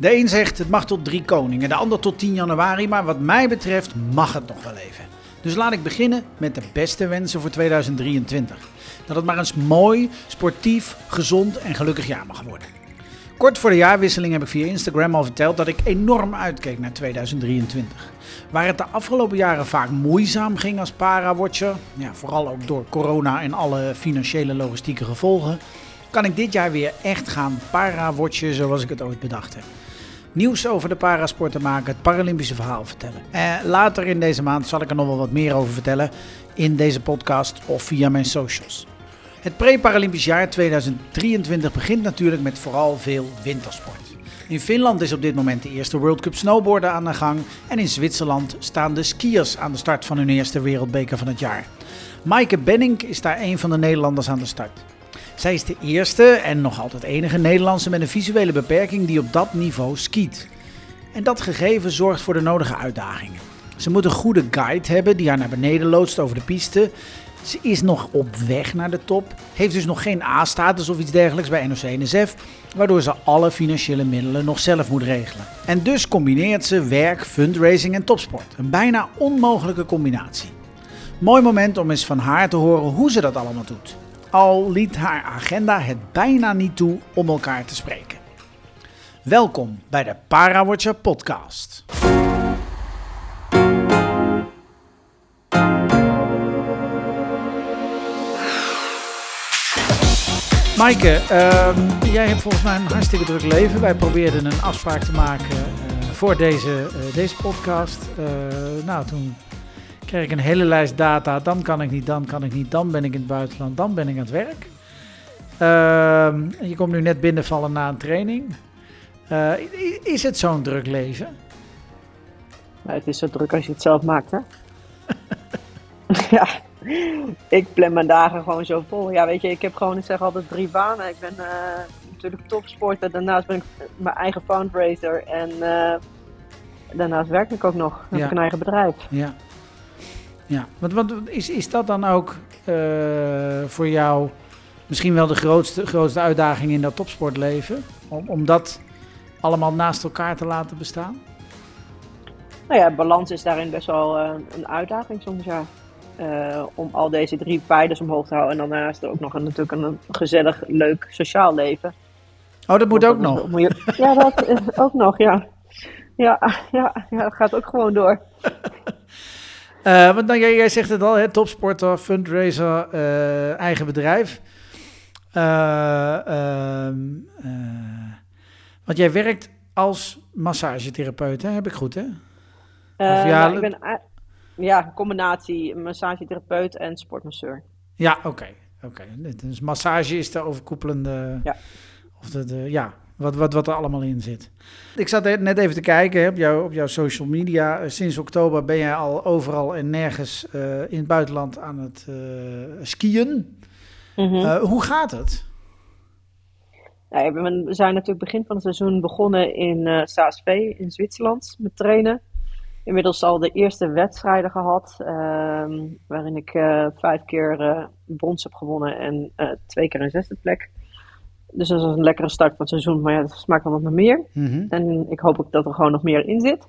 De een zegt het mag tot drie koningen, de ander tot 10 januari, maar wat mij betreft mag het nog wel even. Dus laat ik beginnen met de beste wensen voor 2023. Dat het maar eens mooi, sportief, gezond en gelukkig jaar mag worden. Kort voor de jaarwisseling heb ik via Instagram al verteld dat ik enorm uitkeek naar 2023. Waar het de afgelopen jaren vaak moeizaam ging als para-watcher, ja, vooral ook door corona en alle financiële logistieke gevolgen, kan ik dit jaar weer echt gaan para-watchen zoals ik het ooit bedacht heb. Nieuws over de parasporten maken, het Paralympische verhaal vertellen. Later in deze maand zal ik er nog wel wat meer over vertellen in deze podcast of via mijn socials. Het pre-Paralympisch jaar 2023 begint natuurlijk met vooral veel wintersport. In Finland is op dit moment de eerste World Cup snowboarden aan de gang. En in Zwitserland staan de skiers aan de start van hun eerste wereldbeker van het jaar. Maaike Benning is daar een van de Nederlanders aan de start. Zij is de eerste en nog altijd enige Nederlandse met een visuele beperking die op dat niveau skiet. En dat gegeven zorgt voor de nodige uitdagingen. Ze moet een goede guide hebben die haar naar beneden loodst over de piste. Ze is nog op weg naar de top, heeft dus nog geen A-status of iets dergelijks bij NOC-NSF, waardoor ze alle financiële middelen nog zelf moet regelen. En dus combineert ze werk, fundraising en topsport. Een bijna onmogelijke combinatie. Mooi moment om eens van haar te horen hoe ze dat allemaal doet. Al liet haar agenda het bijna niet toe om elkaar te spreken. Welkom bij de Parawatcher podcast. Maaike, ehm, jij hebt volgens mij een hartstikke druk leven. Wij probeerden een afspraak te maken uh, voor deze, uh, deze podcast. Uh, nou, toen kreeg ik een hele lijst data. Dan kan ik niet, dan kan ik niet, dan ben ik in het buitenland, dan ben ik aan het werk. Ehm, je komt nu net binnenvallen na een training. is het zo'n druk leven? Nou, het is zo druk als je het zelf maakt, hè? ja, ik plan mijn dagen gewoon zo vol. Ja, weet je, ik heb gewoon, ik zeg altijd drie banen. Ik ben uh, natuurlijk topsporter, daarnaast ben ik mijn eigen fundraiser en uh, daarnaast werk ik ook nog. Dan ja. heb ik een eigen bedrijf. Ja, ja. Want, want is, is dat dan ook uh, voor jou misschien wel de grootste, grootste uitdaging in dat topsportleven? Om, om dat allemaal naast elkaar te laten bestaan? Nou ja, balans is daarin best wel een uitdaging soms, ja. Uh, om al deze drie pijlers omhoog te houden. En daarnaast ook nog een, natuurlijk een gezellig, leuk sociaal leven. Oh, dat moet ook nog? Ja, dat ook nog, ja. Ja, ja, ja, dat gaat ook gewoon door. uh, want nou, jij, jij, zegt het al, hè, topsporter, fundraiser, uh, eigen bedrijf. Ehm, want jij werkt als massagetherapeut, hè? heb ik goed, hè? Ja, ik ben ja, combinatie massagetherapeut en sportmasseur. Ja, oké. Okay. oké. Okay. Dus massage is de overkoepelende... Ja. Of de, de, ja, wat, wat, wat er allemaal in zit. Ik zat net even te kijken op, jou, op jouw social media. Sinds oktober ben jij al overal en nergens uh, in het buitenland aan het uh, skiën. Mm -hmm. uh, hoe gaat het? Ja, we zijn natuurlijk begin van het seizoen begonnen in uh, in Zwitserland met trainen inmiddels al de eerste wedstrijden gehad. Uh, waarin ik vijf keer brons heb gewonnen en twee keer een zesde plek. Dus dat is een lekkere start van het seizoen. Maar ja, dat smaakt wel wat nog meer. Mm -hmm. En ik hoop ook dat er gewoon nog meer in zit.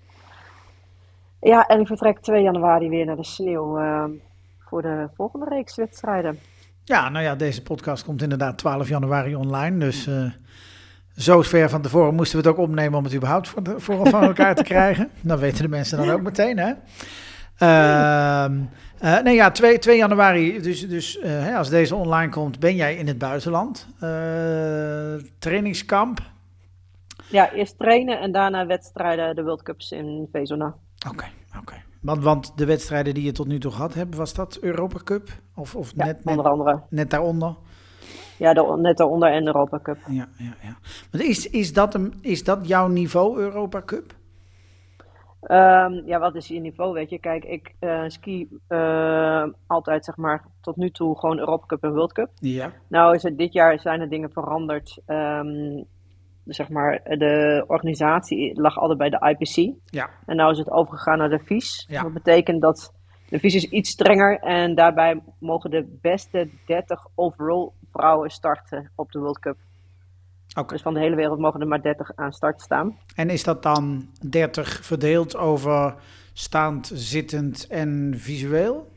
Ja, en ik vertrek 2 januari weer naar de sneeuw ehm, voor de volgende reeks wedstrijden. Ja, nou ja, deze podcast komt inderdaad 12 januari online. Dus zo ver van tevoren moesten we het ook opnemen om het überhaupt voor, de, voor van elkaar te krijgen. Dan weten de mensen dan ook meteen, hè? Uh, uh, nee, ja, 2, 2 januari, dus, dus uh, als deze online komt, ben jij in het buitenland. trainingskamp. Ja, eerst trainen en daarna wedstrijden, de World Cups in Vezona. Oké, okay, oké. Okay. Want, want de wedstrijden die je tot nu toe gehad hebt, was dat Europa Cup? Of, of ja, net, onder andere. net daaronder? Ja, de, net daaronder en de Europa Cup. Ja, ja, ja. Maar is, is, dat een, is dat jouw niveau, Europa Cup? Um, ja, wat is je niveau, weet je? Kijk, ik uh, ski uh, altijd, zeg maar, tot nu toe gewoon Europa Cup en World Cup. Ja. Nou is het dit jaar zijn er dingen veranderd. Um, zeg maar, de organisatie lag altijd bij de IPC. Ja. En nou is het overgegaan naar de VIS. Ja. Dat betekent dat de VIS is iets strenger en daarbij mogen de beste 30 overall vrouwen starten op de World Cup. Oké. Dus van de hele wereld mogen er maar 30 aan start staan. En is dat dan 30 verdeeld over staand, zittend en visueel?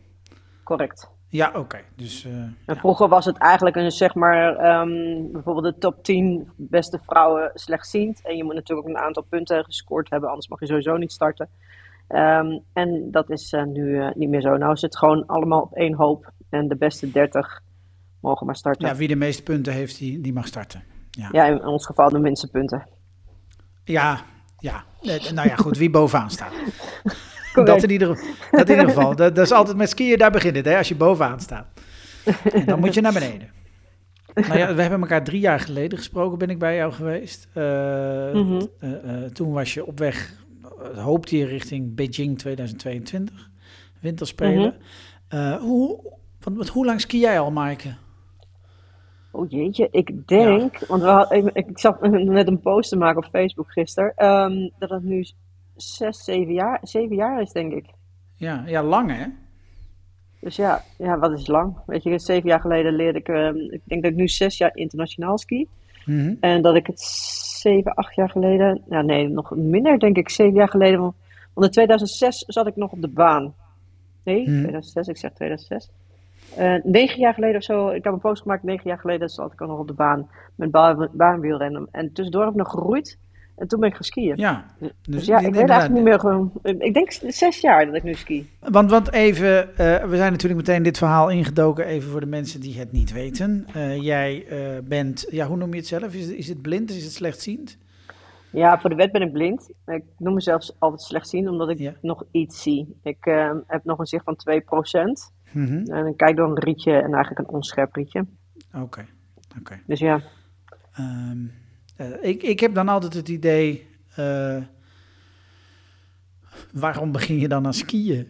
Correct. Ja, oké. Dus eh, En ja. vroeger was het eigenlijk een, zeg maar, ehm, bijvoorbeeld de top 10 beste vrouwen slechtziend. En je moet natuurlijk ook een aantal punten gescoord hebben, anders mag je sowieso niet starten. Ehm, en dat is eh, nu eh, niet meer zo. Nou is het gewoon allemaal op één hoop. En de beste 30 mogen maar starten. ja, Ja, wie de meeste punten heeft, die, die mag starten. Ja, in ons geval de minste punten. ja. ja. Nou ja, goed, wie bovenaan staat. Dat in, ieder, dat in ieder geval. Dat, dat is altijd met skiën, daar begint het, hè, als je bovenaan staat. En dan moet je naar beneden. Nou ja, we hebben elkaar drie jaar geleden gesproken, ben ik bij jou geweest. Eh, Mhm. eh, eh, toen was je op weg, hoopte je richting Beijing 2022, winterspelen. Eh, hoe, want, want hoe lang ski jij al, Maaike? Oh jeetje, ik denk, want we had, ik, ik zat net een post te maken op Facebook gisteren, ehm, dat het nu zes, zeven jaar, zeven jaar is, denk ik. Ja, ja lang hè? Dus ja, ja, wat is lang? Weet je, zeven jaar geleden leerde ik, ehm, ik denk dat ik nu zes jaar internationaal ski. Mhm. En dat ik het zeven, acht jaar geleden, nou nee, nog minder denk ik, zeven jaar geleden. Want in 2006 zat ik nog op de baan. Nee, Hmm. 2006, ik zeg 2006. Eh, negen jaar geleden of zo, ik heb een post gemaakt, negen jaar geleden zat ik al nog op de baan met baan, baanwielrennen. En tussendoor heb ik nog geroeid en toen ben ik gaan skiën. Ja, Dus ja, ik weet eigenlijk niet meer gewoon, ik denk zes jaar dat ik nu ski. Want, want even, eh, we zijn natuurlijk meteen dit verhaal ingedoken, even voor de mensen die het niet weten. Eh, jij bent, ja, hoe noem je het zelf? Is, het- is het blind? Is het slechtziend? Ja, voor de wet ben ik blind. Ik noem mezelf altijd slechtziend, omdat ik Ja. nog iets zie. Ik heb nog een zicht van 2%. Mhm. En kijk door een rietje en eigenlijk een onscherp rietje. Oké, oké. Dus ja, Ehm, eh, ik, ik heb dan altijd het idee, eh, waarom begin je dan aan skiën?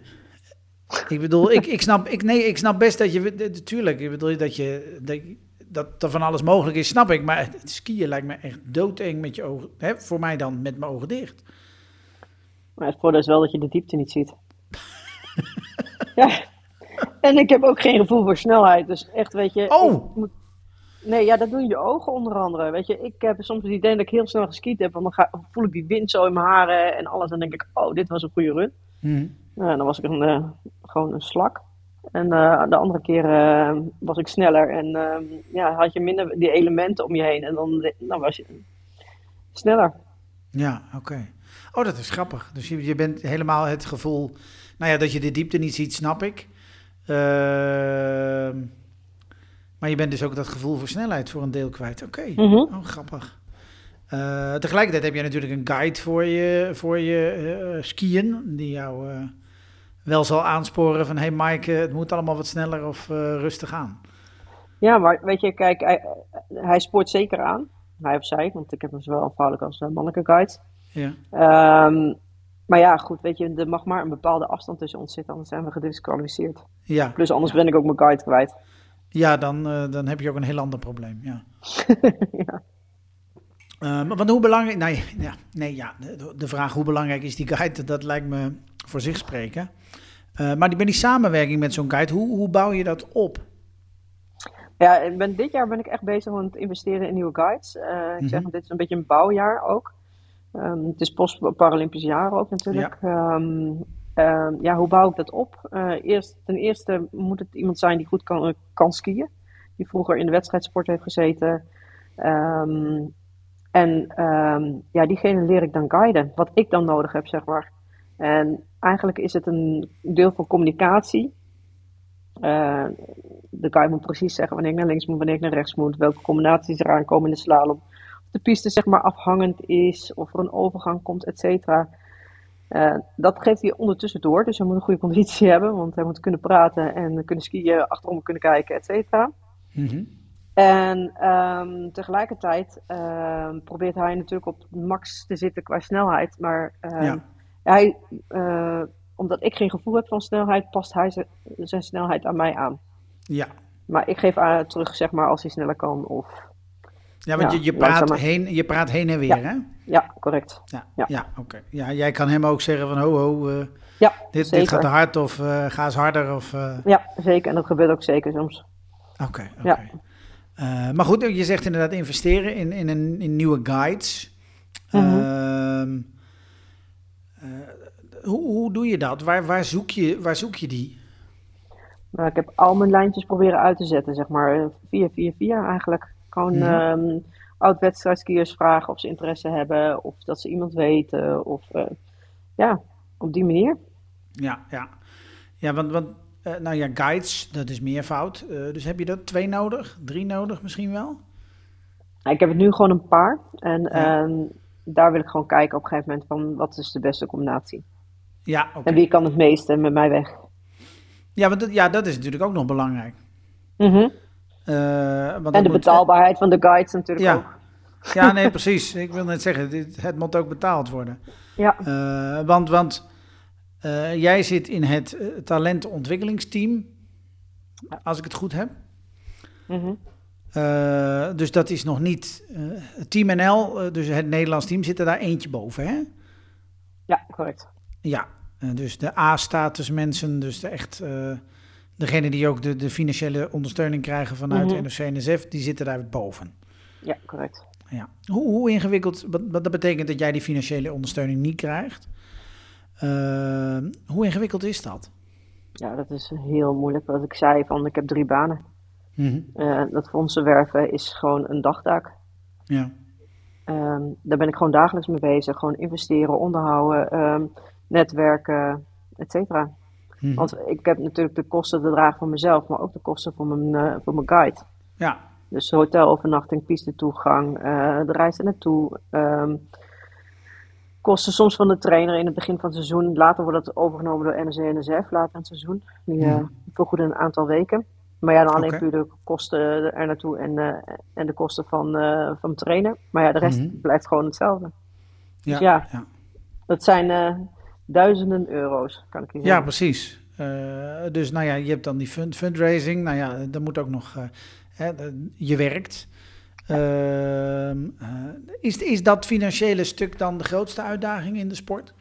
Ik bedoel, ik, ik, snap, ik, nee, ik snap best dat je, natuurlijk, ik bedoel dat je, dat, dat er van alles mogelijk is, snap ik. Maar het skiën lijkt me echt doodeng met je ogen, hè, voor mij dan met mijn ogen dicht. maar het voordeel is wel dat je de diepte niet ziet. ja. En ik heb ook geen gevoel voor snelheid. Dus echt, weet je. Oh! moet- Nee, ja, dat doen je ogen onder andere. Weet je, ik heb soms het idee dat ik heel snel geskiet heb. Want dan ga, voel ik die wind zo in mijn haren en alles. En dan denk ik, oh, dit was een goede run. Mhm. Nou, dan was ik een, eh, gewoon een slak. En eh, de andere keer eh, was ik sneller en eh, ja, had je minder die elementen om je heen. En dan, dan was je sneller. Ja, oké. Oh, dat is grappig. Dus je, je bent helemaal het gevoel, nou ja, dat je de diepte niet ziet, snap ik. Ehm, maar je bent dus ook dat gevoel voor snelheid voor een deel kwijt. Oké, Mhm. oh, grappig. Eh, tegelijkertijd heb je natuurlijk een guide voor je, voor je eh, skiën, die jou eh, wel zal aansporen van, hey Maaike, het moet allemaal wat sneller of rustig aan. Ja, maar weet je, kijk, hij, hij spoort zeker aan. Hij of zij, want ik heb hem zowel een vrouwelijke als een mannelijke guide. Ja, Ehm, maar ja, goed, weet je, er mag maar een bepaalde afstand tussen ons zitten, anders zijn we gedisqualificeerd. ja, Plus anders ben ik ook mijn guide kwijt. ja dan, eh, dan heb je ook een heel ander probleem, ja. ja. Eh, want hoe belangrijk, nee, ja, nee, ja, de, de vraag hoe belangrijk is die guide, dat lijkt me voor zich spreken. Eh, maar die, bij die samenwerking met zo'n guide, hoe, hoe bouw je dat op? Ja, ik ben, dit jaar ben ik echt bezig met het investeren in nieuwe guides. Ik zeg, Mhm. dit is een beetje een bouwjaar ook. Ehm, het is post-Paralympisch jaar ook natuurlijk. Ehm, ehm, ja, hoe bouw ik dat op? Eh, eerst, ten eerste moet het iemand zijn die goed kan, kan skiën. Die vroeger in de wedstrijdsport heeft gezeten. En ehm, ja, diegene leer ik dan guiden. Wat ik dan nodig heb, zeg maar. En eigenlijk is het een deel van communicatie. Eh, de guide moet precies zeggen wanneer ik naar links moet, wanneer ik naar rechts moet, welke combinaties eraan komen in de slalom. De piste zeg maar afhangend is, of er een overgang komt, et cetera. Eh, dat geeft hij ondertussen door, dus hij moet een goede conditie hebben, want hij moet kunnen praten en kunnen skiën, achterom kunnen kijken, et cetera. Mhm. En ehm, tegelijkertijd ehm, probeert hij natuurlijk op max te zitten qua snelheid, maar ehm, Ja. hij, eh, omdat ik geen gevoel heb van snelheid, past hij zijn, zijn snelheid aan mij aan. Ja. Maar ik geef aan terug, zeg maar, als hij sneller kan. Of... Ja, want Ja, je, je, praat heen, je praat heen en weer, Ja. hè? Ja, correct. Ja, Ja. ja. oké. Ja, jij kan hem ook zeggen van, ho, ho, eh, Ja, dit, zeker. dit gaat te hard of eh, ga eens harder. Of, eh, Ja, zeker. En dat gebeurt ook zeker soms. Oké, oké. Ja. Maar goed, je zegt inderdaad investeren in, in, een, in nieuwe guides. Mhm. Ehm, eh, hoe, hoe doe je dat? Waar, waar, zoek je, waar zoek je die? Maar ik heb al mijn lijntjes proberen uit te zetten, zeg maar. 4-4-4 eigenlijk. Gewoon ehm oud-wedstrijdskiers vragen of ze interesse hebben. Of dat ze iemand weten. Of eh, ja, op die manier. Ja, ja. ja want, want eh, nou ja, guides, dat is meervoud. Eh, dus heb je dat twee nodig? Drie nodig misschien wel? Ik heb het nu gewoon een paar. En Ja. ehm, daar wil ik gewoon kijken op een gegeven moment van wat is de beste combinatie. Ja, oké. En wie kan het meeste met mij weg. Ja, want dat, ja, dat is natuurlijk ook nog belangrijk. Mhm. Eh, want dat En de moet- betaalbaarheid van de guides natuurlijk Ja. ook. Ja, nee, precies. Ik wil net zeggen, dit, het moet ook betaald worden. Ja, Eh, want want eh, jij zit in het eh, talentenontwikkelingsteam, als ik het goed heb. Mhm. Eh, dus dat is nog niet... eh, Team NL, eh, dus het Nederlands team, zit er daar eentje boven, hè? ja correct. Ja, eh, dus de A-status mensen, dus de echt... degene die ook de, de financiële ondersteuning krijgen vanuit Mhm. NOC-NSF, die zitten daar boven. Ja, correct. Ja. Hoe, hoe ingewikkeld, wat, wat dat betekent dat jij die financiële ondersteuning niet krijgt. Eh, hoe ingewikkeld is dat? Ja, dat is heel moeilijk. Wat ik zei, van ik heb drie banen. Mhm. Eh, dat fondsen werven is gewoon een dagtaak. Ja. Ehm, daar ben ik gewoon dagelijks mee bezig. Gewoon investeren, onderhouden, ehm, netwerken, et cetera. Mhm. Want ik heb natuurlijk de kosten te dragen van mezelf, maar ook de kosten voor mijn, eh, voor mijn guide. ja, Dus hotelovernachting, piste toegang, eh, de reis er naartoe. ehm, kosten soms van de trainer in het begin van het seizoen. Later wordt dat overgenomen door NEC en NSF, later in het seizoen. Die eh Mhm. vergoeden een aantal weken. Maar ja, dan alleen puur de kosten er naartoe en, en de kosten van, van trainen. Maar ja, de rest Mhm. blijft gewoon hetzelfde. ja, ja. ja. Dat zijn duizenden euro's, kan ik je Ja, zeggen. precies. Eh, dus nou ja, je hebt dan die fund, fundraising. Nou ja, dan moet ook nog, eh, hè, je werkt. Ehm, eh, is, is dat financiële stuk dan de grootste uitdaging in de sport?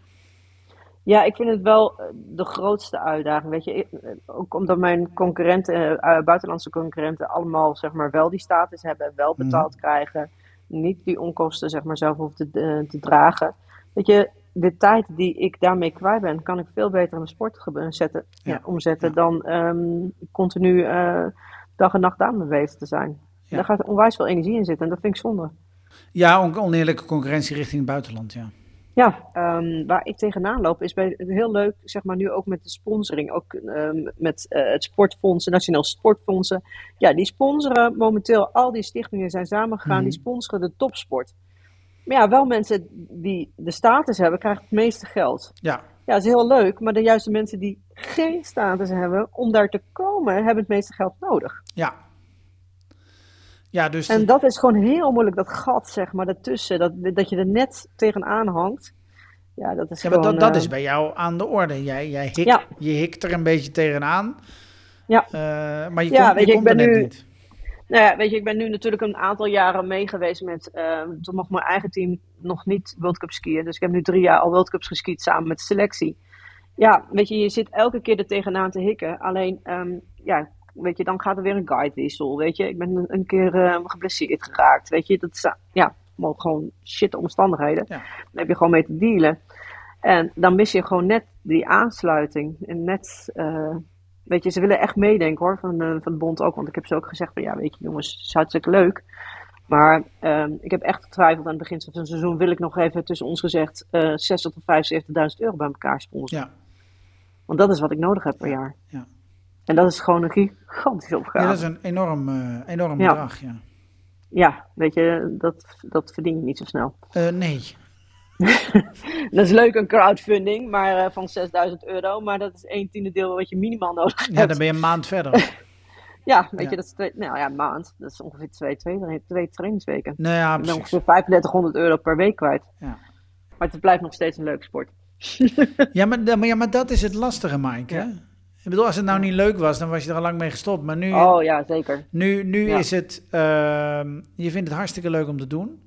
Ja, ik vind het wel eh, de grootste uitdaging. Weet je, eh, ook omdat mijn concurrenten, eh, eh, buitenlandse concurrenten, allemaal zeg maar wel die status hebben, wel Mhm. betaald krijgen, niet die onkosten zeg maar zelf hoeven te, eh, te dragen. Weet je, de tijd die ik daarmee kwijt ben, kan ik veel beter in de sport zetten, Ja. ja, omzetten Ja. dan ehm, continu eh, dag en nacht aan me bezig te zijn. Daar gaat onwijs veel energie in zitten en dat vind ik zonde. Ja, on- oneerlijke concurrentie richting het buitenland, ja. Ja, ehm, waar ik tegenaan loop is bij, heel leuk, zeg maar nu ook met de sponsoring, ook ehm, met eh, het sportfondsen, Nationaal Sportfondsen. Ja, die sponsoren momenteel, al die stichtingen zijn samengegaan, Mhm. die sponsoren de topsport. Maar ja, wel mensen die de status hebben, krijgen het meeste geld. Ja, Ja, dat is heel leuk, maar de juiste mensen die geen status hebben om daar te komen, hebben het meeste geld nodig. ja. Ja, dus... En dat is gewoon heel moeilijk, dat gat, zeg maar, daartussen, dat, dat je er net tegenaan hangt. Ja, dat is Ja, maar gewoon... dat, dat eh, is bij jou aan de orde. Jij, jij hik, Ja. Je hikt er een beetje tegenaan. Ja. Eh, maar je, Ja, komt, weet je je, ik komt er net nu- niet. Nou ja, weet je, ik ben nu natuurlijk een aantal jaren mee geweest met, eh, toen mocht mijn eigen team nog niet World Cup skiën. Dus ik heb nu drie jaar al World Cups geskiet samen met de selectie. Ja, weet je, je zit elke keer er tegenaan te hikken. Alleen, ehm, ja, weet je, dan gaat er weer een guidewissel, weet je. Ik ben een, een keer eh, geblesseerd geraakt, weet je. Dat is, eh, ja, gewoon shit omstandigheden. Ja. Daar heb je gewoon mee te dealen. En dan mis je gewoon net die aansluiting. En net, eh, weet je, ze willen echt meedenken hoor, van, de van de bond ook. Want ik heb ze ook gezegd van, ja, weet je jongens, het is hartstikke leuk. Maar ehm, ik heb echt getwijfeld aan het begin van het seizoen. Wil ik nog even tussen ons gezegd eh 60 tot 75.000 euro bij elkaar sponsoren? Ja. Want dat is wat ik nodig heb per jaar. Ja. En dat is gewoon een gigantische opgave. ja, dat is een enorm, eh, enorm Ja. bedrag, ja. Ja, weet je, dat, dat verdien je niet zo snel. Eh, nee. Dat is leuk, een crowdfunding maar, eh, van 6000 euro. Maar dat is een tiende deel wat je minimaal nodig hebt. Ja, dan ben je een maand verder. Ja, weet Ja. je, dat is twee, nou ja, een maand. Dat is ongeveer twee, twee, twee trainingsweken. nou ja, Ik ben ongeveer 3500 euro per week kwijt. Ja. Maar het blijft nog steeds een leuke sport. Ja, maar, maar, ja, maar dat is het lastige, Mike. Hè? Ik bedoel, als het nou niet leuk was, dan was je er al lang mee gestopt. Maar nu, Oh ja, zeker. nu, nu is het... ehm, je vindt het hartstikke leuk om te doen.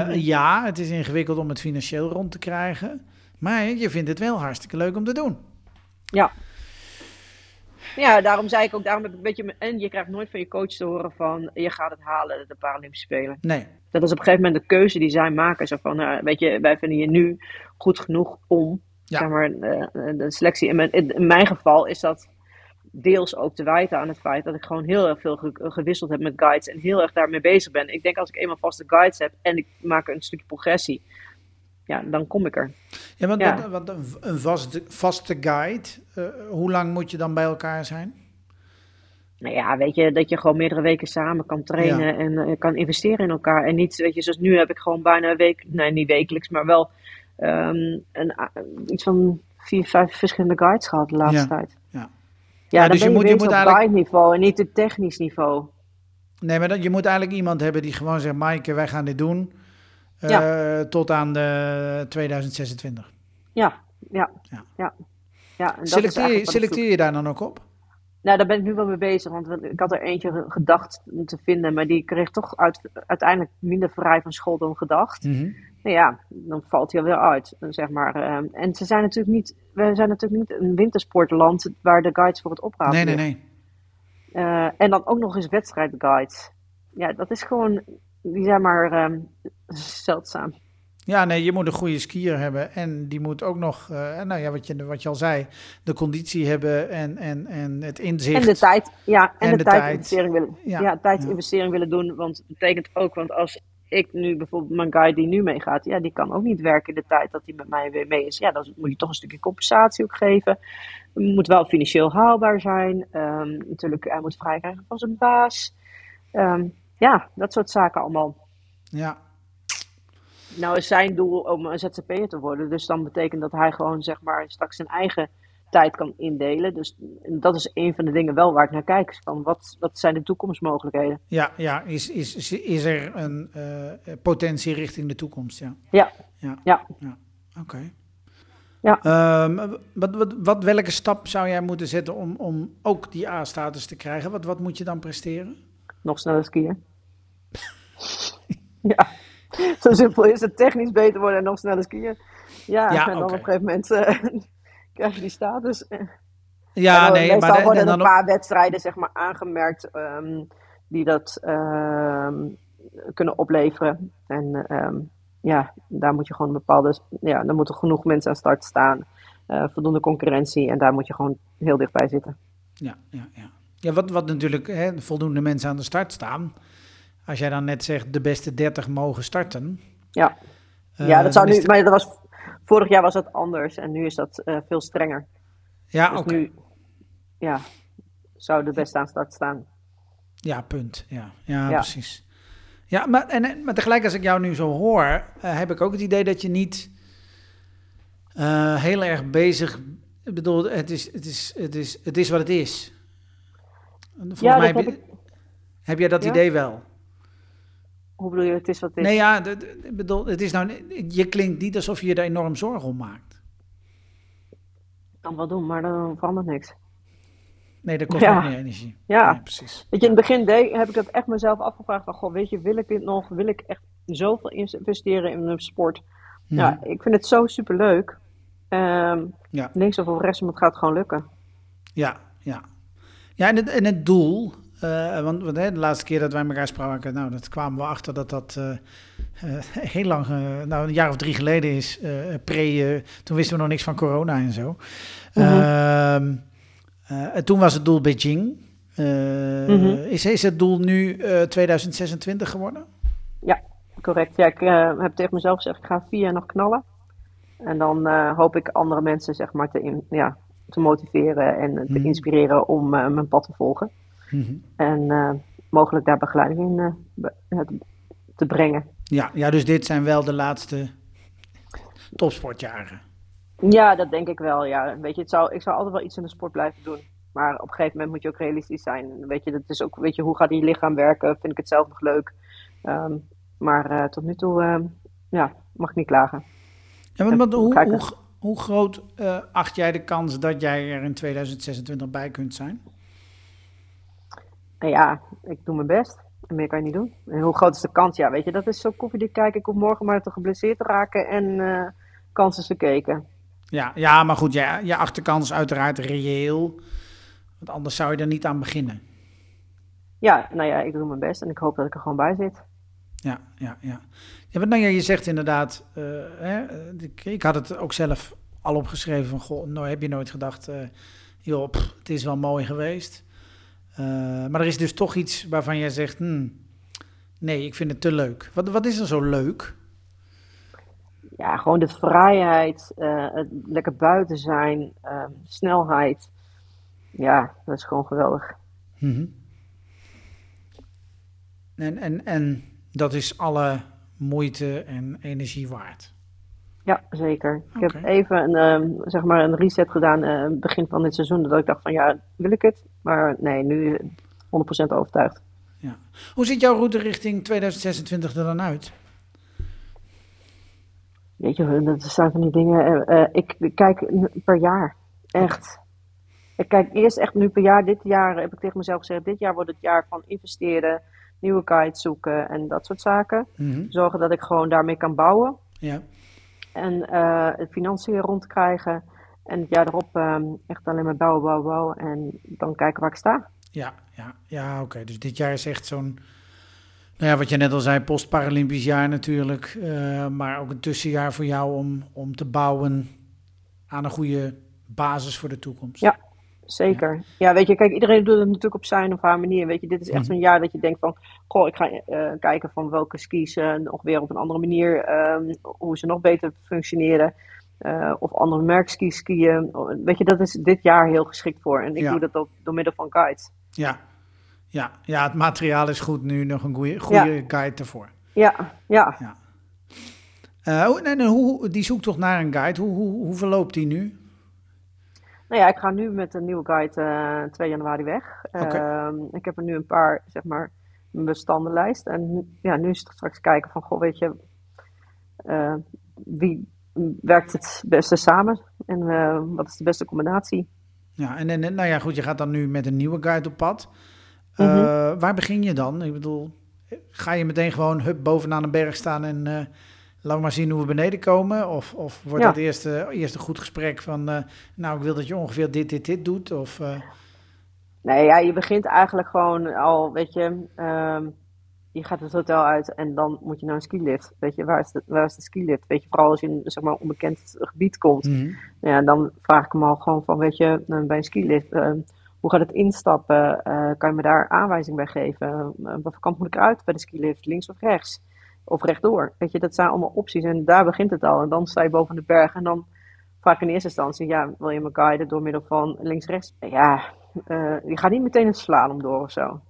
Eh, Mhm. Ja, het is ingewikkeld om het financieel rond te krijgen. Maar je vindt het wel hartstikke leuk om te doen. Ja. Ja, daarom zei ik ook, daarom heb ik een beetje, en je krijgt nooit van je coach te horen van, je gaat het halen, de Paralympische Spelen. Nee. Dat is op een gegeven moment de keuze die zij maken. Zo van, nou, weet je, wij vinden je nu goed genoeg om, Ja. zeg maar, eh, de selectie. In mijn, in mijn geval is dat deels ook te wijten aan het feit dat ik gewoon heel erg veel ge- gewisseld heb met guides en heel erg daarmee bezig ben. Ik denk als ik eenmaal vaste guides heb en ik maak een stukje progressie, ja, dan kom ik er. Ja, want, Ja. want- een, vaste, vaste guide, eh, hoe lang moet je dan bij elkaar zijn? Nou ja, weet je, dat je gewoon meerdere weken samen kan trainen Ja. en eh, kan investeren in elkaar. En niet, weet je, zoals nu heb ik gewoon bijna een week, nee, niet wekelijks, maar wel ehm, een, iets van vier, vijf verschillende guides gehad de laatste Ja. tijd. Ja. Ja, dus je moet- je moet op eigenlijk- niveau en niet op technisch niveau. Nee, maar dan, je moet eigenlijk iemand hebben die gewoon zegt, Maaike, wij gaan dit doen eh, tot aan de 2026. Ja, ja, Ja. ja. ja. en dat Selecteer, zoek. selecteer je daar dan ook op? Nou, daar ben ik nu wel mee bezig, want ik had er eentje ge- gedacht te vinden, maar die kreeg toch uit, uiteindelijk minder vrij van school dan gedacht. Mhm. Nou ja, dan valt hij alweer uit, zeg maar. ehm. en ze zijn natuurlijk niet, we zijn natuurlijk niet een wintersportland waar de guides voor het oprapen Nee, nee, nee. Eh, en dan ook nog eens wedstrijdguides. Ja, dat is gewoon, die zijn maar ehm, zeldzaam. Ja, nee, je moet een goede skier hebben en die moet ook nog, eh, nou ja, wat je, wat je al zei, de conditie hebben en, en, en het inzicht. En de tijd, ja, en, En de, de tijd. tijdinvestering willen, Ja, ja, tijdinvestering willen doen. Want het betekent ook, want als ik nu bijvoorbeeld mijn guide die nu meegaat, ja, die kan ook niet werken in de tijd dat hij met mij weer mee is. Ja, dan moet je toch een stukje compensatie ook geven. Het moet wel financieel haalbaar zijn. Ehm, natuurlijk, hij moet vrij krijgen van zijn baas. Ehm, ja, dat soort zaken allemaal. Ja, Nou is zijn doel om een ZZP'er te worden. Dus dan betekent dat hij gewoon zeg maar straks zijn eigen tijd kan indelen. Dus dat is een van de dingen wel waar ik naar kijk. Van wat, wat zijn de toekomstmogelijkheden? ja, ja. Is, is, is, er een eh, potentie richting de toekomst? Ja. Ja, Ja. ja. Oké. Ja. Ehm, wat, wat, wat, welke stap zou jij moeten zetten om, om ook die A-status te krijgen? Wat, wat moet je dan presteren? nog sneller skiën. ja, zo simpel is het. Technisch beter worden en nog sneller skiën. Ja, Ja, en dan op een gegeven moment eh, krijg je die status. Ja, dan nee, meestal maar de- worden en dan een paar wedstrijden zeg maar, aangemerkt ehm, die dat ehm, kunnen opleveren. En ehm, ja, daar moet je gewoon een bepaalde... Ja, dan moeten genoeg mensen aan start staan. eh, voldoende concurrentie. En daar moet je gewoon heel dichtbij zitten. Ja, ja, ja. ja wat, wat natuurlijk hè, voldoende mensen aan de start staan. Als jij dan net zegt de beste 30 mogen starten. Ja, eh, ja dat zou dan nu... is Maar dat was, vorig jaar was dat anders. En nu is dat eh, veel strenger. Ja, Dus nu ja, zou de beste aan start staan. Ja, punt. Ja, ja, Ja. precies. Ja, maar, en, maar tegelijk als ik jou nu zo hoor, eh, heb ik ook het idee dat je niet eh, heel erg bezig... Ik bedoel, het is, het is, het is, het is wat het is. Volgens Ja, mij heb, jij dat Ja? idee wel? Hoe bedoel je, het is wat het is? Nee, ja, ik bedoel, het is nou, je klinkt niet alsof je je er enorm zorgen om maakt. Ik kan wel doen, maar dan verandert niks. Nee, dat kost Ja. ook meer energie. Ja. Precies. Weet je, in het begin deed, heb ik dat echt mezelf afgevraagd van, goh, weet je, wil ik dit nog? Wil ik echt zoveel investeren in een sport? Mhm. Ja, ik vind het zo superleuk. Ehm Ja. Links of rechts, maar het gaat gewoon lukken. Ja, ja. Ja, en het, en het doel, eh, want, want de laatste keer dat wij elkaar spraken, nou, dat kwamen we achter dat dat eh, eh, heel lang, nou, een jaar of drie geleden is, pre, toen wisten we nog niks van corona en zo. En toen was het doel Beijing. Mhm. is, is het doel nu eh, 2026 geworden? Ja, correct. Ja, ik heb tegen mezelf gezegd, ik ga vier jaar nog knallen. En dan hoop ik andere mensen, zeg maar, te, in- ja, te motiveren en te Mhm. inspireren om mijn pad te volgen. En eh, mogelijk daar begeleiding in eh, te- brengen. Ja, ja, dus dit zijn wel de laatste topsportjaren. Ja, dat denk ik wel. Ja. Weet je, het zou, ik zou altijd wel iets in de sport blijven doen. Maar op een gegeven moment moet je ook realistisch zijn. Weet je, dat is ook, weet je hoe gaat je lichaam werken? Vind ik het zelf nog leuk? Ehm, maar eh, tot nu toe ehm, ja, mag ik niet klagen. Ja, want Ja, hoe, hoe, hoe groot acht jij de kans dat jij er in 2026 bij kunt zijn? Ja, ik doe mijn best. En meer kan je niet doen. En hoe groot is de kans? Ja, weet je, dat is zo koffiedik kijken. Ik hoef morgen maar te geblesseerd te raken en eh kans is verkeken. Ja, ja maar goed, ja, je achterkant is uiteraard reëel. Want anders zou je er niet aan beginnen. Ja, nou ja, ik doe mijn best en ik hoop dat ik er gewoon bij zit. Ja, ja, ja. ja maar nou ja, je zegt inderdaad, uh, hè, ik, ik, had het ook zelf al opgeschreven van, goh, nou heb je nooit gedacht, uh, joh, pff, het is wel mooi geweest. Uh, maar er is dus toch iets waarvan jij zegt, hmm, nee, ik vind het te leuk. Wat, wat is er zo leuk? Ja, gewoon de vrijheid, het lekker buiten zijn, ehm, snelheid. Ja, dat is gewoon geweldig. Mm -hmm. En, en, en dat is alle moeite en energie waard. Ja, zeker. Ik heb even een, um, zeg maar een reset gedaan uh, begin van dit seizoen. Dat ik dacht van ja, wil ik het? Maar nee, nu 100% overtuigd. Ja. Hoe ziet jouw route richting 2026 er dan uit? Weet je, dat zijn van die dingen. Uh, uh, ik kijk per jaar. Echt. Ik kijk eerst echt nu per jaar. Dit jaar heb ik tegen mezelf gezegd: dit jaar wordt het jaar van investeren nieuwe guides zoeken en dat soort zaken. Mhm. Zorgen dat ik gewoon daarmee kan bouwen. Ja. En uh, het financiën rondkrijgen. En het jaar erop um, echt alleen maar bouwen, bouwen, bouwen. En dan kijken waar ik sta. Ja, ja, ja oké. Dus dit jaar is echt zo'n... Nou ja, wat je net al zei, post-Paralympisch jaar natuurlijk. Uh, maar ook een tussenjaar voor jou om, om te bouwen aan een goede basis voor de toekomst. Ja, Zeker. Ja. ja. weet je, kijk, iedereen doet het natuurlijk op zijn of haar manier. Weet je, dit is echt zo'n jaar dat je denkt van, goh, ik ga uh, kijken van welke skis uh, nog weer op een andere manier, um, hoe ze nog beter functioneren. Uh, of andere merkskis skiën. Weet je, dat is dit jaar heel geschikt voor. En ik ja. doe dat ook door middel van guides. Ja. Ja. ja, het materiaal is goed nu, nog een goede, goede guide ervoor. Ja, ja. ja. En hoe, die zoektocht naar een guide, hoe, hoe, hoe verloopt die nu? Nou ja, ik ga nu met een nieuwe guide uh, 2 januari weg. Okay. Uh, ik heb er nu een paar, zeg maar, bestandenlijst. En ja, nu is het straks kijken van, goh, weet je, uh, wie werkt het beste samen? En uh, wat is de beste combinatie? Ja, en, en nou ja, goed, je gaat dan nu met een nieuwe guide op pad. Mm -hmm. Waar begin je dan? Ik bedoel, ga je meteen gewoon hup bovenaan een berg staan en laat maar zien hoe we beneden komen? Of, of wordt Ja. dat eerst, eh, eerst een goed gesprek van, eh, nou, ik wil dat je ongeveer dit, dit, dit doet? Of, eh, Nee, ja, je begint eigenlijk gewoon al, weet je, ehm, je gaat het hotel uit en dan moet je naar een skilift. Weet je, waar is de, waar is de skilift? Weet je, vooral als je in zeg maar, een onbekend gebied komt. mhm. Ja, dan vraag ik hem al gewoon van, weet je, eh, bij een skilift, eh, hoe gaat het instappen? Kan je me daar aanwijzing bij geven? Uh, wat kant moet ik uit bij de skilift? Links of rechts? Of rechtdoor? Weet je, dat zijn allemaal opties en daar begint het al. En dan sta je boven de berg en dan vraag ik in eerste instantie, ja, wil je me guiden door middel van links-rechts? Ja, eh, je gaat niet meteen een slalom door of zo.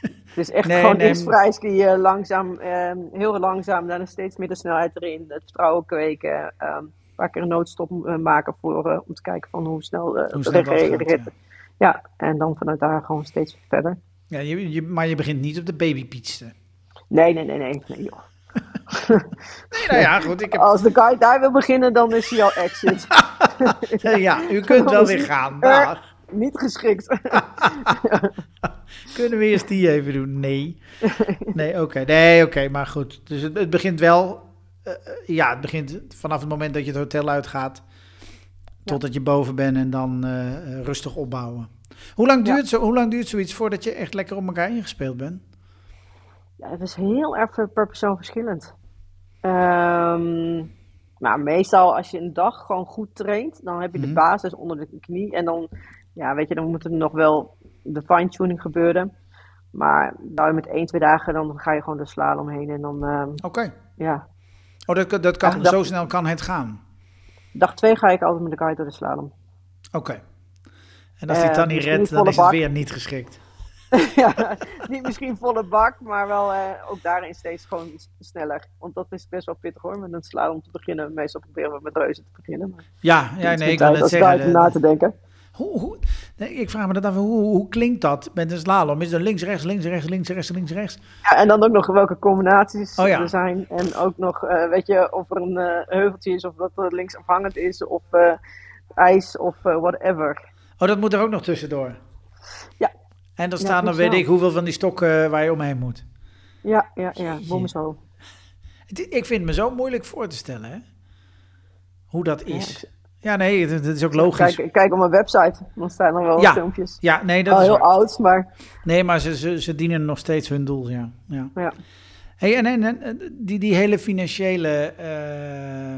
Het is echt Nee, gewoon nee. eerst vrij skiën, langzaam, eh, heel langzaam, daarna steeds meer de snelheid erin, het vertrouwen kweken, eh, een paar keer een noodstop eh, maken voor, eh, om te kijken van hoe snel, Hoe snel de dat re- gaat, de rit- ja, en dan vanuit daar gewoon steeds verder. ja, je, je, maar je begint niet op de babypietste. Nee, nee, nee, nee. nee joh. Nee, nou ja, goed, ik heb... Als de guide daar wil beginnen, dan is hij al exit. ja, u kunt wel weer gaan. Dag. Niet geschikt. Kunnen we eerst die even doen? Nee. Nee, oké. Nee, oké, maar goed. Dus het, het begint wel... eh, eh, ja, het begint vanaf het moment dat je het hotel uitgaat... totdat je boven bent en dan eh, rustig opbouwen. Hoe lang, Ja. duurt zo, hoe lang duurt zoiets voordat je echt lekker op elkaar ingespeeld bent? Ja, het is heel erg per per persoon verschillend. Ehm, maar meestal als je een dag gewoon goed traint, dan heb je Mhm. de basis onder de knie. En dan, ja, weet je, dan moet er nog wel de fine-tuning gebeuren. Maar nou, met één, twee dagen, dan ga je gewoon de slalom heen. En dan, ehm, Oké. ja. Oh, dat, dat kan, zo snel kan het gaan. Dag twee ga ik altijd met de guide door de slalom. Oké. En als hij het dan niet redt, dan is het bak. weer niet geschikt. ja, niet misschien volle bak, maar wel eh, ook daarin steeds gewoon sneller. Want dat is best wel pittig hoor, met een slalom te beginnen. Meestal proberen we met reuzen te beginnen. Maar Ja, ja het nee, ik wil als zeggen. tijd om na te denken. Hoe, hoe, nee, ik vraag me dat af, hoe, hoe klinkt dat met een slalom? Is er links, rechts, links, rechts, links, rechts, links, rechts? Ja, en dan ook nog welke combinaties Oh ja. er zijn. En ook nog, eh, weet je, of er een eh, heuveltje is, of dat er links afhangend is, of eh, ijs, of eh, whatever. Oh, dat moet er ook nog tussendoor. En dan Ja, staan dan weet ik hoeveel van die stokken waar je omheen moet. Ja, ja, ja, Jeetje. bom zo. Ik vind het me zo moeilijk voor te stellen, hè? Hoe dat is. Ja, nee, dat, is ook logisch. Kijk, kijk op mijn website, dan staan er wel Ja. filmpjes. Ja, nee, dat Al is heel waar. oud, maar Nee, maar ze, ze, ze dienen nog steeds hun doel, ja. ja. ja. Hey, en, en, en die, die hele financiële eh,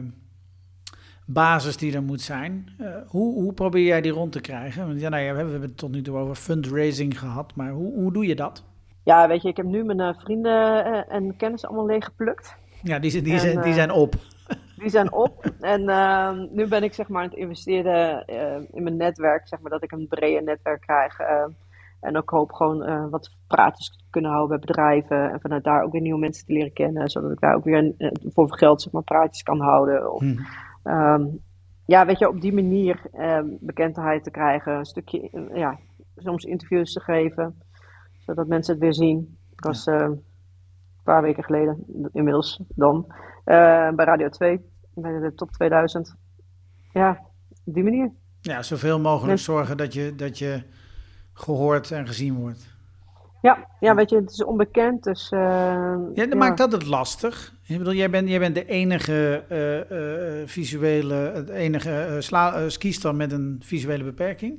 basis die er moet zijn, eh, hoe, hoe probeer jij die rond te krijgen? Want ja, nou ja, we hebben het tot nu toe over fundraising gehad, maar hoe, hoe doe je dat? Ja, weet je, ik heb nu mijn eh, vrienden eh, en kennissen allemaal leeggeplukt. Ja, die, zijn- die, En, zijn, die zijn op. Die zijn op. En ehm, nu ben ik zeg maar aan het investeren in mijn netwerk. Zeg maar dat ik een breder netwerk krijg. en ook hoop gewoon wat praatjes te kunnen houden bij bedrijven. En vanuit daar ook weer nieuwe mensen te leren kennen. Zodat ik daar ook weer voor geld zeg maar praatjes kan houden. Of, Hm. Ehm, ja, weet je, op die manier ehm, bekendheid te krijgen. Een stukje, ja, soms interviews te geven. Zodat mensen het weer zien. Ik was eh, een paar weken geleden, inmiddels dan, eh, bij Radio 2. Bij de top 2000. Ja, op die manier. Ja, zoveel mogelijk Ja. zorgen dat je, dat je gehoord en gezien wordt. Ja, ja, weet je, het is onbekend. Dus, eh, Ja, dat maakt dat het lastig. Ik bedoel, jij bent, jij bent de enige eh, eh, visuele, het enige sla, skiester met een visuele beperking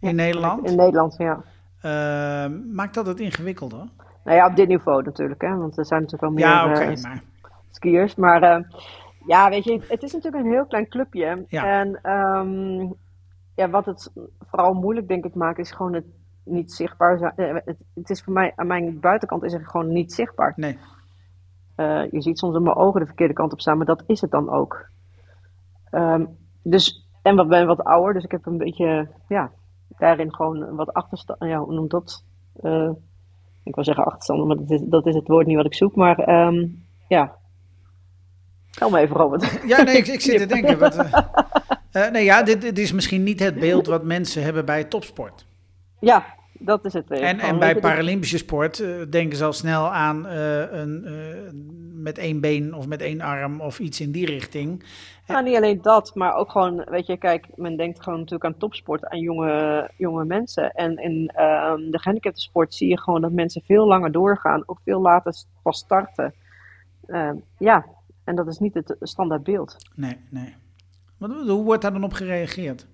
in Ja, Nederland. In Nederland, ja. Eh, maakt dat het ingewikkelder? Nou ja, op dit niveau natuurlijk, hè. Want er zijn natuurlijk wel meer Ja, maar skiers. Maar ja, weet je, het is natuurlijk een heel klein clubje. Ja. En ehm, ja, wat het vooral moeilijk denk ik maakt, is gewoon het niet zichtbaar zijn. Het, het is voor mij, aan mijn buitenkant is het gewoon niet zichtbaar. nee. Eh, je ziet soms in mijn ogen de verkeerde kant op staan, maar dat is het dan ook. Ehm, dus, en wat ben wat ouder, dus ik heb een beetje, ja, daarin gewoon wat achterstand. Ja, hoe noemt dat? Eh, ik wil zeggen achterstand, maar dat is, dat is het woord niet wat ik zoek. Maar ehm, ja. Tel me even, Robert. Ja, nee, ik, ik zit te denken. Wat, eh, nee, ja, dit, dit is misschien niet het beeld wat mensen hebben bij topsport. ja, dat is het. weer. En, bij Paralympische sport eh, denken ze al snel aan eh, een, eh, met één been of met één arm of iets in die richting. Nou, niet alleen dat, maar ook gewoon, weet je, kijk, men denkt gewoon natuurlijk aan topsport, aan jonge, jonge mensen. En in ehm, de gehandicapte sport zie je gewoon dat mensen veel langer doorgaan, ook veel later pas starten. Ehm, ja, en dat is niet het standaard beeld. Nee, nee. Hoe wordt daar dan op gereageerd?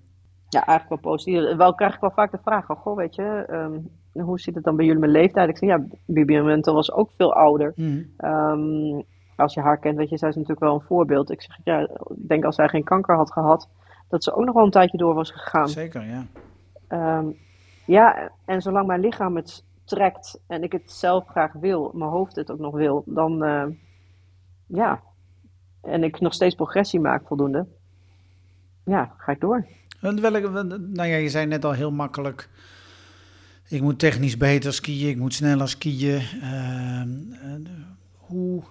Ja, eigenlijk wel positief. Wel krijg ik wel vaak de vraag, van, goh, weet je, ehm, hoe zit het dan bij jullie met leeftijd? Ik zeg, ja, Bibi Mentel was ook veel ouder. Hm. Ehm, als je haar kent, weet je, zij is natuurlijk wel een voorbeeld. Ik zeg, ja, ik denk als zij geen kanker had gehad, dat ze ook nog wel een tijdje door was gegaan. Zeker, ja. Ehm, ja, en zolang mijn lichaam het trekt en ik het zelf graag wil, mijn hoofd het ook nog wil, dan ja, en ik nog steeds progressie maak voldoende, ja, ga ik door. Welke, nou ja, je zei net al heel makkelijk. Ik moet technisch beter skiën, ik moet sneller skiën. Ehm, eh, hoe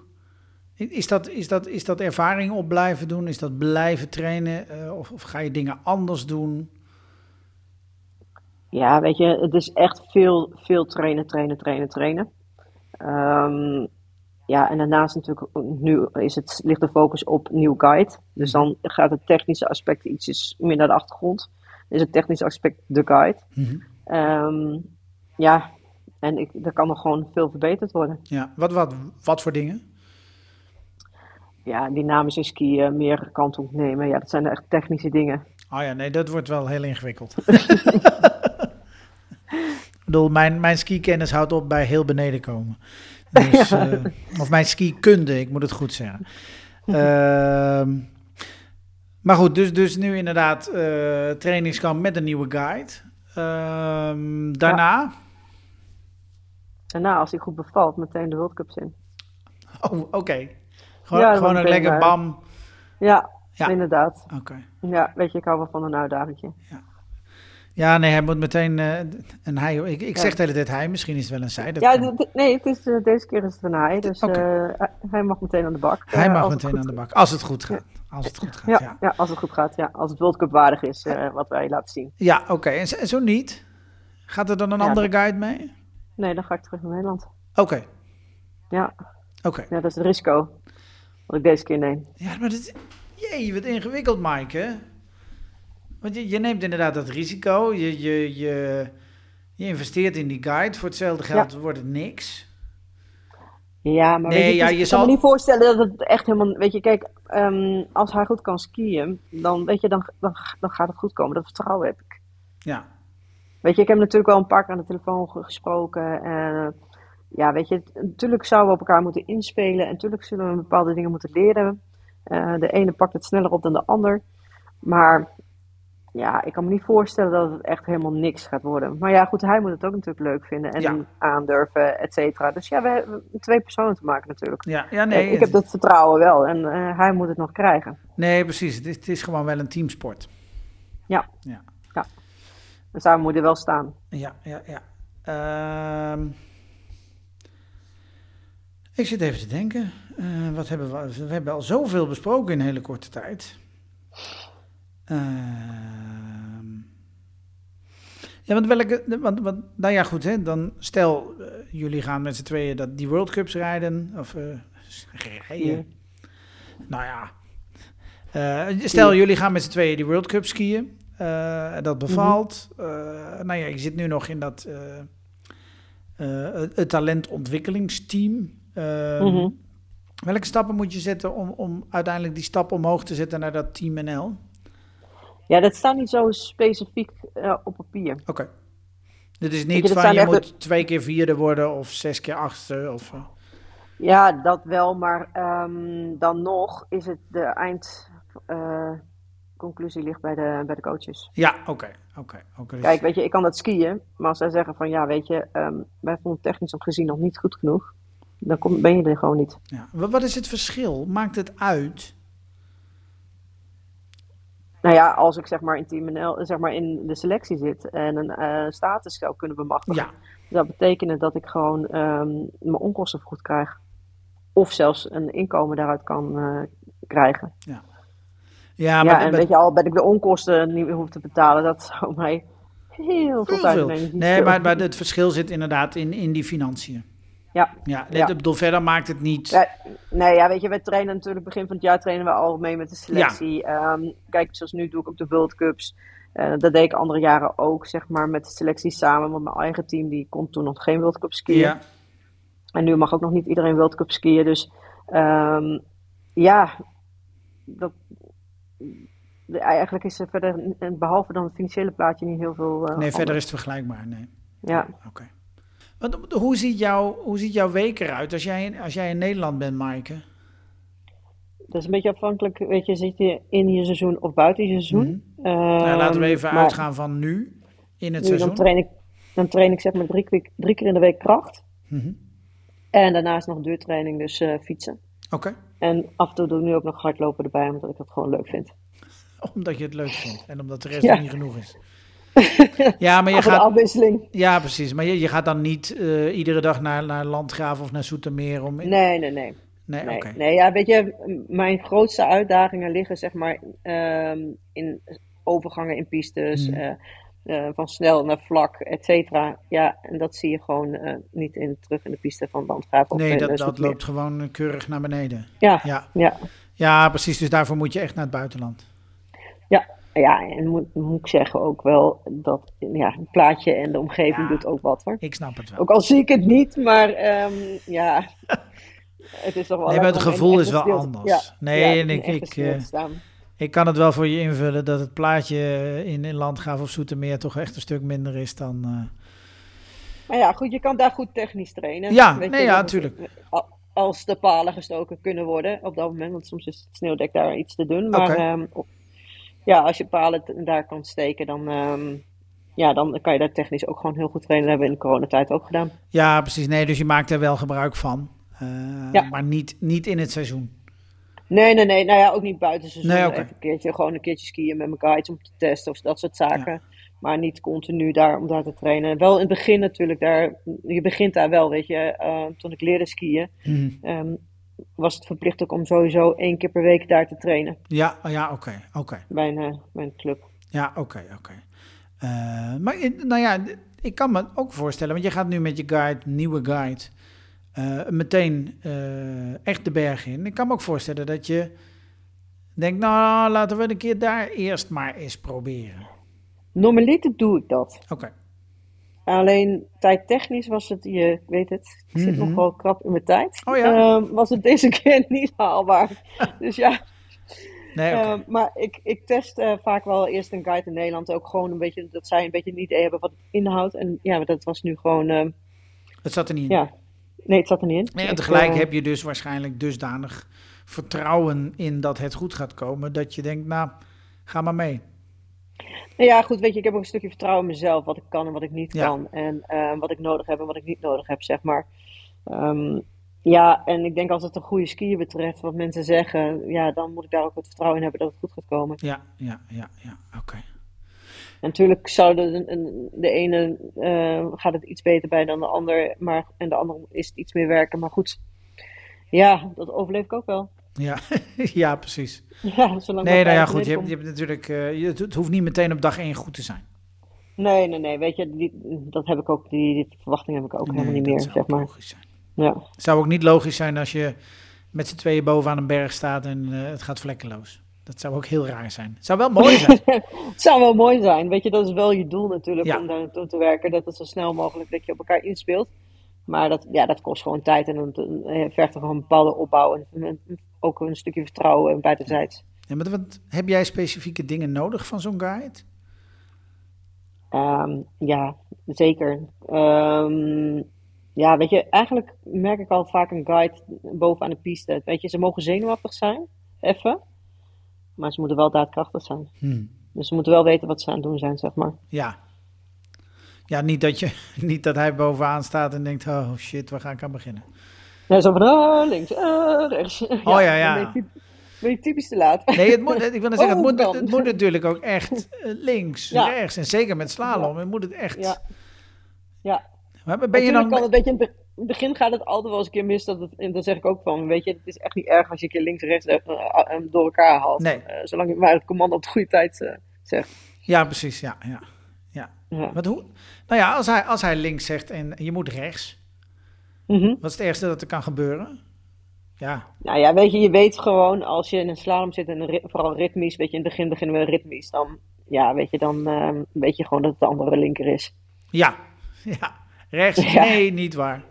is dat, is, dat, is dat ervaring op blijven doen? Is dat blijven trainen? Eh, of, of ga je dingen anders doen? Ja, weet je, het is echt veel, veel trainen, trainen, trainen, trainen. Ehm, ja, en daarnaast natuurlijk, nu is het, ligt de focus op nieuw guide. Dus dan gaat het technische aspect ietsjes meer naar de achtergrond. Dan is het technische aspect de guide. Mhm. Ehm, ja, en ik, er kan nog gewoon veel verbeterd worden. Ja, wat, wat, wat voor dingen? Ja, dynamische skiën, meer kant op nemen. Ja, dat zijn echt technische dingen. Oh ja, nee, dat wordt wel heel ingewikkeld. ik bedoel, mijn, mijn skikennis houdt op bij heel beneden komen. Dus, eh, of mijn skikunde, ik moet het goed zeggen. Ehm, maar goed, dus, dus nu inderdaad eh trainingskamp met een nieuwe guide. Ehm, daarna, Daarna, als die goed bevalt, meteen de World Cups in. oh, oké. Gewoon, Ja, gewoon je lekker bam. Ja, Ja. inderdaad. Oké. Ja, weet je, ik hou wel van een uitdaging. Ja, nee, hij moet meteen eh, een hij. Ik, ik Ja. zeg de hele tijd hij, misschien is het wel een zij. dat Ja, kan. nee, het is, eh, deze keer is het een hij, dus eh, hij- mag meteen aan de bak. Hij mag meteen aan de bak. Als het goed gaat. Als het goed gaat, Ja, ja. ja. als het goed gaat. Ja, als het World Cup waardig is, wat wij laten zien. Ja, oké. En, zo- en zo niet? Gaat er dan een Ja, andere dat- guide mee? Nee, dan ga ik terug naar Nederland. Oké, Ja, oké. ja dat is het risico wat ik deze keer neem. Ja, maar dat... Jee, wat ingewikkeld, Mike, hè? Want je, je neemt inderdaad dat risico. Je, je, je, je investeert in die guide. Voor hetzelfde geld wordt het niks. Ja, maar Nee, weet je, ja, je ik kan zal- me niet voorstellen dat het echt helemaal... Weet je, kijk, ehm, als hij goed kan skiën, dan, weet je, dan, dan, dan gaat het goed komen. Dat vertrouwen heb ik. Ja, Weet je, ik heb natuurlijk wel een paar keer aan de telefoon ge- gesproken. En eh, ja, weet je, natuurlijk zouden we op elkaar moeten inspelen. En natuurlijk zullen we bepaalde dingen moeten leren. Eh, de ene pakt het sneller op dan de ander. Maar ja, ik kan me niet voorstellen dat het echt helemaal niks gaat worden. Maar ja, goed, hij moet het ook natuurlijk leuk vinden en Ja. aandurven, et cetera. Dus ja, we hebben twee personen te maken natuurlijk. ja, ja nee, ik heb dat vertrouwen wel en eh, hij moet het nog krijgen. nee, precies. Het is, het is gewoon wel een teamsport. Ja, Ja, dus daar moet hij wel staan. ja, ja. ja. Ehm, ik zit even te denken. Eh, wat hebben we? We hebben al zoveel besproken in een hele korte tijd. Ehm, ja, want welke. Want, want, nou ja, goed, hè, dan stel eh, jullie gaan met z'n tweeën dat die World Cups rijden. Of eh, rijden. Nou ja. Eh, stel, jullie gaan met z'n tweeën die World Cup skiën. Dat bevalt. Eh, nou ja, je zit nu nog in dat het, het talentontwikkelingsteam. Ehm, Mhm. Welke stappen moet je zetten om, om uiteindelijk die stap omhoog te zetten naar dat Team NL? Ja, dat staat niet zo specifiek eh, op papier. Oké. Dit is niet van je moet twee keer vierde worden of zes keer achtste. Of, eh, Ja, dat wel, maar ehm, dan nog is het de eindconclusie ligt bij de, bij de coaches. ja, oké. oké, oké. Dus- Kijk, weet je, ik kan dat skiën, maar als zij zeggen van ja, weet je, ehm, wij vonden het technisch gezien nog niet goed genoeg, dan kom, ben je er gewoon niet. ja. Wat is het verschil? Maakt het uit? Nou ja, als ik zeg maar in Team NL, zeg maar in de selectie zit en een eh, status zou kunnen bemachtigen, Ja, dat betekent dat ik gewoon ehm, mijn onkosten vergoed krijg. Of zelfs een inkomen daaruit kan eh, krijgen. ja. Ja, maar en weet je al, ben ik de onkosten niet meer hoef te betalen, dat zou mij heel veel tijd Nee, maar, maar het verschil zit inderdaad in, in die financiën. Ja, Ja, Ja. ik bedoel, verder maakt het niet. Ja, nee, ja, weet je, wij trainen natuurlijk begin van het jaar trainen we al mee met de selectie. Ehm, kijk, zoals nu doe ik op de World Cups. Eh, dat deed ik andere jaren ook, zeg maar, met de selectie samen. Want mijn eigen team, die kon toen nog geen World Cup skiën. Ja, En nu mag ook nog niet iedereen World Cup skiën. Dus ehm, ja, dat, eigenlijk is er verder, eh, behalve dan het financiële plaatje, niet heel veel eh, nee, verder anders. is het vergelijkbaar. Nee. Ja. Oké. Want Hoe ziet, jouw, hoe ziet jouw week eruit als jij, als jij in Nederland bent, Maaike? Dat is een beetje afhankelijk, weet je, zit je in je seizoen of buiten je seizoen. Nou, laten we Ehm, even maar- uitgaan van nu, in het Nu, seizoen. dan, train ik, dan train ik zeg maar drie, keer- drie keer in de week kracht. Mhm. En daarnaast nog duurtraining, dus eh, fietsen. Oké, En af en toe doe ik nu ook nog hardlopen erbij, omdat ik dat gewoon leuk vind. omdat je het leuk vindt en omdat de rest Ja. niet genoeg is. Ja, maar je gaat, afwisseling. ja, precies. Maar je, je gaat dan niet eh, iedere dag naar, naar Landgraaf of naar Zoetermeer om... Nee, nee, nee. nee, Nee, nee, ja, weet je, mijn grootste uitdagingen liggen zeg maar ehm, in overgangen in pistes, Hmm. eh, eh, van snel naar vlak, et cetera. Ja, en dat zie je gewoon niet in, terug in de piste van Landgraaf of Nee, dat, dat loopt gewoon keurig naar beneden. Ja, Ja. ja, ja, precies. Dus daarvoor moet je echt naar het buitenland. ja. Ja, en moet, moet ik zeggen ook wel dat ja, het plaatje en de omgeving Ja. doet ook wat hoor. Ik snap het wel. Ook al zie ik het niet, maar ehm, ja, het is toch wel Nee, maar het gevoel is wel anders. Ja, Nee, ja, en ik- ik, eh. Ik kan het wel voor je invullen dat het plaatje in, in Landgraaf of Zoetermeer toch echt een stuk minder is dan... eh, Maar ja, goed, je kan daar goed technisch trainen. Ja, Weet nee, je, ja, dat- tuurlijk. a- Als de palen gestoken kunnen worden op dat moment, want soms is het sneeuwdek daar iets te doen. Maar ja, als je palen daar kan steken, dan, ehm, ja, dan kan je daar technisch ook gewoon heel goed trainen. Dat hebben we in de coronatijd ook gedaan. Ja, precies. Nee, dus je maakt er wel gebruik van. Eh, Ja. Maar niet, niet in het seizoen. Nee, nee, nee. Nou ja, ook niet buiten seizoen. Nee. Even een keertje, gewoon een keertje skiën met mijn guides om te testen of dat soort zaken. Maar niet continu daar om daar te trainen. Wel in het begin natuurlijk daar. Je begint daar wel, weet je. eh, toen ik leerde skiën, Mhm. ehm, was het verplicht ook om sowieso één keer per week daar te trainen. Ja, ja oké. oké. Bij een, eh, bij een club. Ja, oké, oké. Eh, maar nou ja, ik kan me ook voorstellen, want je gaat nu met je guide, nieuwe guide, eh, meteen echt de berg in. Ik kan me ook voorstellen dat je denkt, nou, laten we een keer daar eerst maar eens proberen. Normaliter doe ik dat. Oké. Alleen tijdtechnisch was het, je weet het, ik zit Mhm. nog wel krap in mijn tijd. Oh ja. Ehm, was het deze keer niet haalbaar. dus ja, Nee, oké. Eh, maar ik, ik test eh, vaak wel eerst een guide in Nederland. Ook gewoon een beetje dat zij een beetje een idee hebben wat het inhoudt. En ja, maar dat was nu gewoon. eh, Het zat er niet in. ja. Nee, het zat er niet in. Nee, en tegelijk eh, heb je dus waarschijnlijk dusdanig vertrouwen in dat het goed gaat komen, dat je denkt, nou, ga maar mee. Nou ja, goed, weet je, ik heb ook een stukje vertrouwen in mezelf. Wat ik kan en wat ik niet Ja. kan. En eh, wat ik nodig heb en wat ik niet nodig heb, zeg maar. Ehm, ja, en ik denk als het een goede skier betreft, wat mensen zeggen, ja, dan moet ik daar ook het vertrouwen in hebben dat het goed gaat komen. Ja, ja, ja, ja, oké. Natuurlijk zou de, de ene eh, gaat het iets beter bij dan de ander, maar, en de andere is het iets meer werken. Maar goed, ja, dat overleef ik ook wel. Ja, ja, precies. Ja, zolang Nee, nou ja, goed, je hebt, je hebt natuurlijk, je, het hoeft niet meteen op dag één goed te zijn. Nee, nee, nee, weet je, die, dat heb ik ook, die, die verwachting heb ik ook helemaal niet meer, zeg maar. logisch zijn. Ja. Het zou ook niet logisch zijn als je met z'n tweeën bovenaan een berg staat en eh, het gaat vlekkeloos. Dat zou ook heel raar zijn. Het zou wel mooi zijn. Het zou wel mooi zijn, weet je, dat is wel je doel natuurlijk Ja. om daar naartoe te werken, dat het zo snel mogelijk dat je op elkaar inspeelt. Maar dat, ja, dat kost gewoon tijd en dan eh, vergt er gewoon een bepaalde opbouw en, en ook een stukje vertrouwen buitenzijds. Ja, maar wat, heb jij specifieke dingen nodig van zo'n guide? Ehm, ja, zeker. Ehm, ja, weet je, eigenlijk merk ik al vaak een guide bovenaan de piste. Weet je, ze mogen zenuwachtig zijn, even, maar ze moeten wel daadkrachtig zijn. Hm. Dus ze moeten wel weten wat ze aan het doen zijn, zeg maar. Ja. Ja, niet dat, je, niet dat hij bovenaan staat en denkt, oh shit, waar ga ik aan beginnen? Ja, zo van, ah, links, ah, rechts. Oh, ja, ja. Dan ben je, typisch te laat. Nee, het moet, ik wil zeggen, het moet, Oh, het moet natuurlijk ook echt eh, links, Ja. rechts. En zeker met slalom, het moet het echt... Ja. Ja, Maar ben je Natuurlijk kan dan... het, weet je, in het be- in het begin gaat het altijd wel eens een keer mis. Dat het, en dan zeg ik ook van, weet je, het is echt niet erg als je een keer links en rechts eh, eh, door elkaar haalt. Nee. Zolang je maar het commando op de goede tijd eh, zegt. Ja, precies, ja. ja. ja. Ja. Wat hoe? Nou ja, als hij, als hij links zegt en je moet rechts, Mhm. wat is het ergste dat er kan gebeuren? Ja, Nou ja, weet je, je weet gewoon als je in een slalom zit en een vooral ritmisch, weet je, in het begin beginnen we ritmisch, dan, ja, weet je, dan ehm, weet je gewoon dat het de andere linker is. ja, ja. Rechts, Ja. nee, niet waar.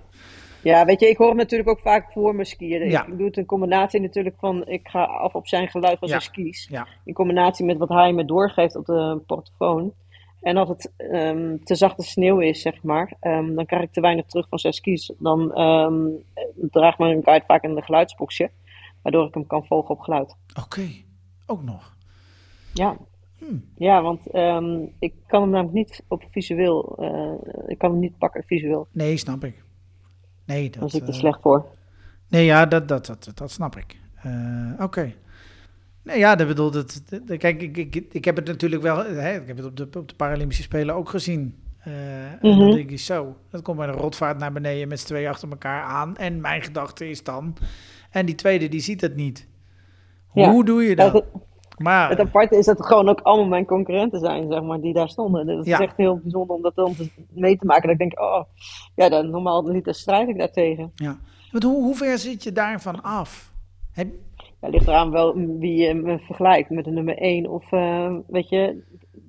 Ja, weet je, ik hoor hem natuurlijk ook vaak voor mijn skiën. Ja. Ik doe het in combinatie natuurlijk van, ik ga af op zijn geluid van Ja. zijn skis. In combinatie met wat hij me doorgeeft op de portofoon. En als het ehm, te zachte sneeuw is, zeg maar, ehm, dan krijg ik te weinig terug van zijn skis. Dan ehm, draagt mijn guide vaak een geluidsboxje, waardoor ik hem kan volgen op geluid. oké. Ook nog. Ja, Hmm. ja want ik kan hem namelijk niet op visueel, eh, ik kan hem niet pakken visueel. Nee, snap ik. Nee, Daar dat... zit ik er eh, slecht voor. Nee, ja, dat, dat, dat, dat snap ik. Eh, Oké. Nee, ja, dat bedoelt het. dat- dat- Kijk, ik, ik, ik heb het natuurlijk wel. Hè, ik heb het op de, op de Paralympische Spelen ook gezien. En dan denk je zo. Dat komt bij een rotvaart naar beneden met z'n tweeën achter elkaar aan. En mijn gedachte is dan. En die tweede, die ziet het niet. Ja. Hoe doe je dat? het, Maar. het aparte is dat het gewoon ook allemaal mijn concurrenten zijn, zeg maar, die daar stonden. Dat Ja. is echt heel bijzonder om dat dan mee te maken. Dat ik denk, oh, ja, dan, normaal liter strijd ik daartegen. Ja. Want hoe, hoe ver zit je daarvan af? Heb, Ja, ligt eraan wel wie je me vergelijkt met de nummer 1. Of, eh, weet je,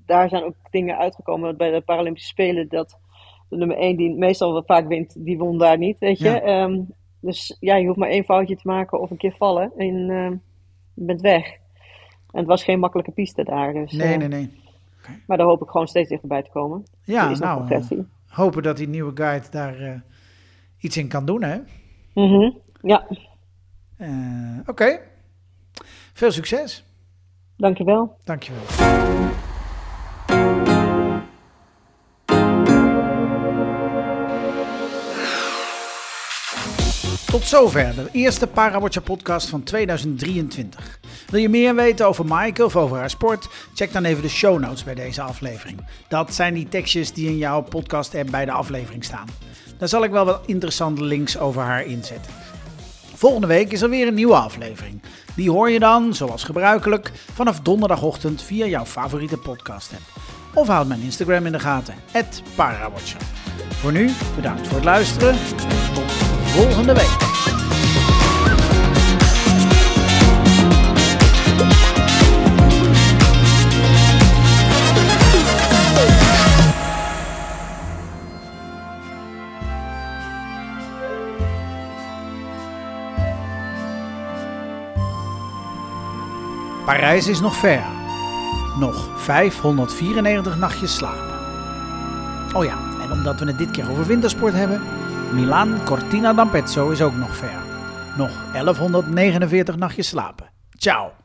daar zijn ook dingen uitgekomen bij de Paralympische Spelen. Dat de nummer 1, die meestal wel vaak wint, die won daar niet, weet je. Ja. Ehm, dus ja, je hoeft maar één foutje te maken of een keer vallen en eh, je bent weg. En het was geen makkelijke piste daar. Dus, nee, eh, nee, nee. Maar daar hoop ik gewoon steeds dichterbij te komen. Ja, is nou. eh, progressie. hopen dat die nieuwe guide daar eh, iets in kan doen, hè? Mhm. Ja, Eh, Oké. Veel succes. dankjewel. Dankjewel. Tot zover de eerste Parawatcher podcast van 2023. Wil je meer weten over Maaike of over haar sport? Check dan even de show notes bij deze aflevering. Dat zijn die tekstjes die in jouw podcast app bij de aflevering staan. Daar zal ik wel wat interessante links over haar inzetten. Volgende week is er weer een nieuwe aflevering. Die hoor je dan, zoals gebruikelijk, vanaf donderdagochtend via jouw favoriete podcast app. Of houd mijn Instagram in de gaten, @parawatcher. Voor nu, bedankt voor het luisteren. Tot volgende week. Parijs is nog ver. Nog 594 nachtjes slapen. Oh ja, en omdat we het dit keer over wintersport hebben, Milaan Cortina d'Ampezzo is ook nog ver. Nog 1149 nachtjes slapen. Ciao.